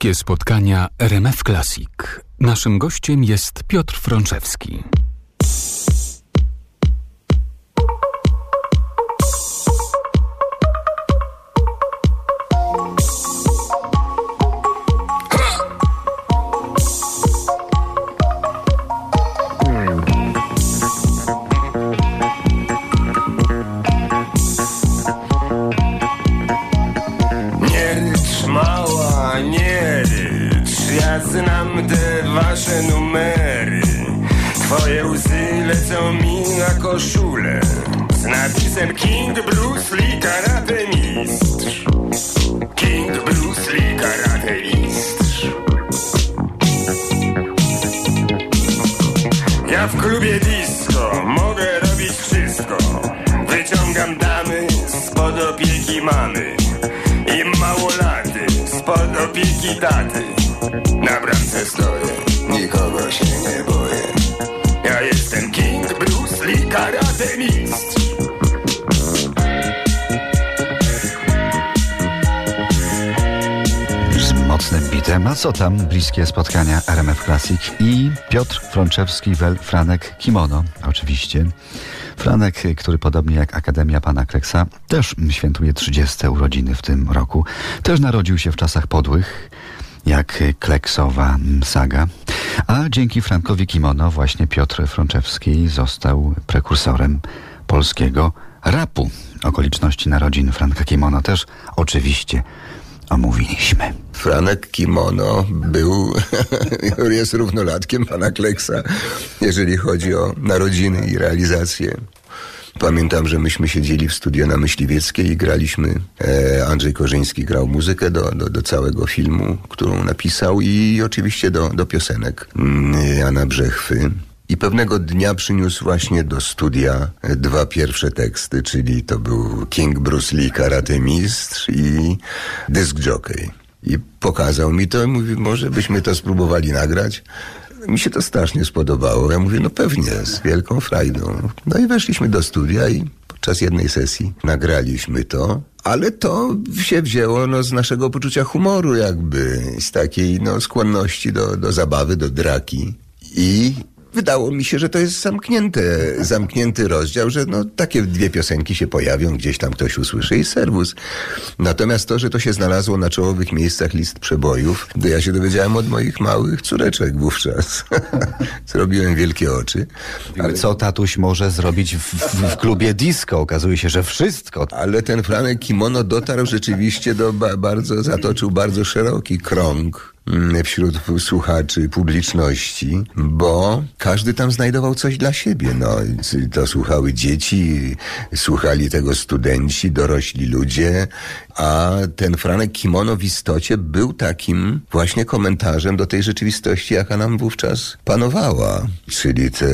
Bliskie spotkania RMF Classic. Naszym gościem jest Piotr Frączewski. Z napisem King Bruce Lee Karate Mistrz. King Bruce Lee Karate Mistrz. Ja w klubie disco mogę robić wszystko. Wyciągam damy spod opieki mamy I małolaty spod opieki taty A co tam? Bliskie spotkania RMF Classic i Piotr Frączewski, wel Franek Kimono, oczywiście. Franek, który podobnie jak Akademia Pana Kleksa, też świętuje 30 urodziny w tym roku. Też narodził się w czasach podłych, jak Kleksowa saga. A dzięki Frankowi Kimono właśnie Piotr Frączewski został prekursorem polskiego rapu. Okoliczności narodzin Franka Kimono też oczywiście omówiliśmy. Franek Kimono był, jest równolatkiem pana Kleksa, jeżeli chodzi o narodziny i realizację. Pamiętam, że myśmy siedzieli w studio na Myśliwieckiej i graliśmy. E, Andrzej Korzyński grał muzykę do, do, do całego filmu, którą napisał i oczywiście do, do piosenek mm, Jana Brzechwy. I pewnego dnia przyniósł właśnie do studia dwa pierwsze teksty, czyli to był King Bruce Lee Karate Mistrz i Dysk Jockey. I pokazał mi to i mówi, może byśmy to spróbowali nagrać. Mi się to strasznie spodobało. Ja mówię, no pewnie, z wielką frajdą. No i weszliśmy do studia i podczas jednej sesji nagraliśmy to. Ale to się wzięło no, z naszego poczucia humoru jakby, z takiej no, skłonności do, do zabawy, do draki. I wydało mi się, że to jest zamknięte, zamknięty rozdział, że no, takie dwie piosenki się pojawią, gdzieś tam ktoś usłyszy i serwus. Natomiast to, że to się znalazło na czołowych miejscach list przebojów, to ja się dowiedziałem od moich małych córeczek wówczas. Zrobiłem wielkie oczy. Ale co tatuś może zrobić w, w, w klubie disco? Okazuje się, że wszystko. Ale ten Franek Kimono dotarł rzeczywiście do ba bardzo, zatoczył bardzo szeroki krąg wśród słuchaczy, publiczności, bo każdy tam znajdował coś dla siebie. No, to słuchały dzieci, słuchali tego studenci, dorośli ludzie, a ten Franek Kimono w istocie był takim właśnie komentarzem do tej rzeczywistości, jaka nam wówczas panowała. Czyli te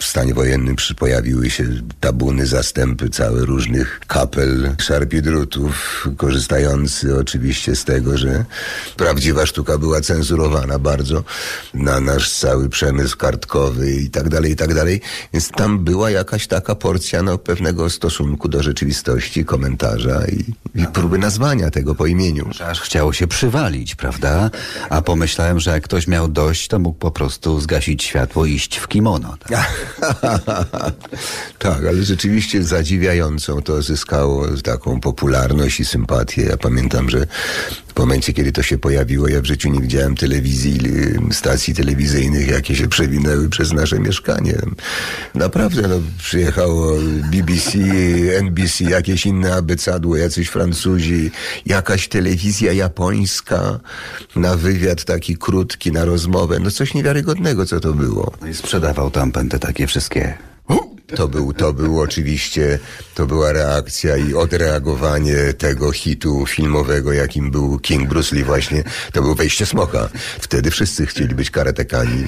w stanie wojennym pojawiły się tabuny, zastępy całe różnych kapel, szarpidrutów, korzystający oczywiście z tego, że prawdziwa sztuka była cenzurowana bardzo na nasz cały przemysł kartkowy i tak dalej, i tak dalej. Więc tam była jakaś taka porcja no, pewnego stosunku do rzeczywistości, komentarza i, i próby nazwania tego po imieniu. Aż chciało się przywalić, prawda? A pomyślałem, że jak ktoś miał dość, to mógł po prostu zgasić światło i iść w kimono. Tak? tak, ale rzeczywiście zadziwiającą to zyskało taką popularność i sympatię. Ja pamiętam, że w momencie, kiedy to się pojawiło, ja w życiu nie widziałem telewizji, y, stacji telewizyjnych, jakie się przewinęły przez nasze mieszkanie. Naprawdę, no, przyjechało BBC, NBC, jakieś inne abecadło, jacyś Francuzi, jakaś telewizja japońska na wywiad taki krótki, na rozmowę. No coś niewiarygodnego, co to było. No i sprzedawał tam te takie wszystkie To był, to był oczywiście, to była reakcja i odreagowanie tego hitu filmowego, jakim był King Bruce Lee właśnie. To był wejście smoka. Wtedy wszyscy chcieli być karatekami.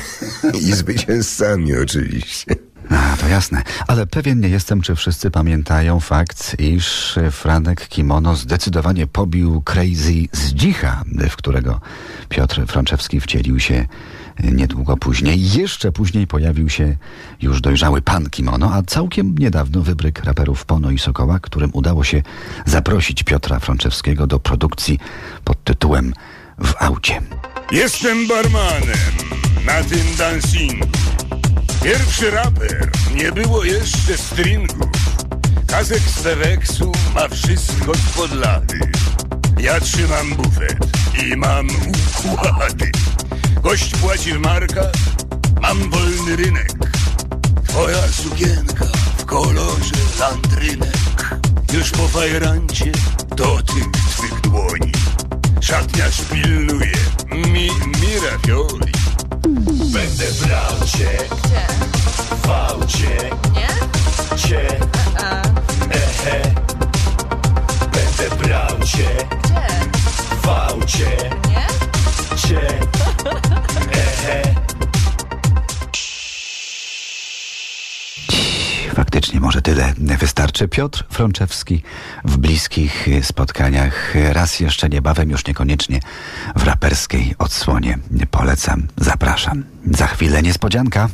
I zwycięzcami oczywiście. A, to jasne. Ale pewien nie jestem, czy wszyscy pamiętają fakt, iż Franek Kimono zdecydowanie pobił Crazy z dzicha, w którego Piotr Frączewski wcielił się niedługo później. Jeszcze później pojawił się już dojrzały pan Kimono, a całkiem niedawno wybryk raperów Pono i Sokoła, którym udało się zaprosić Piotra Frączewskiego do produkcji pod tytułem W aucie. Jestem barmanem na tym dancingu. Pierwszy raper, nie było jeszcze stringów. Kazek z Peweksu ma wszystko pod lady. Ja trzymam bufet i mam układy. Gość płaci w markach, mam wolny rynek. Twoja sukienka w kolorze landrynek. Już po fajrancie dotyk twych dłoni. Szatniarz pilnuje mi, mi. Będę brał cię cię Faktycznie może tyle wystarczy. Piotr Frączewski w bliskich spotkaniach. Raz jeszcze niebawem, już niekoniecznie w raperskiej odsłonie. Polecam, zapraszam. Za chwilę niespodzianka.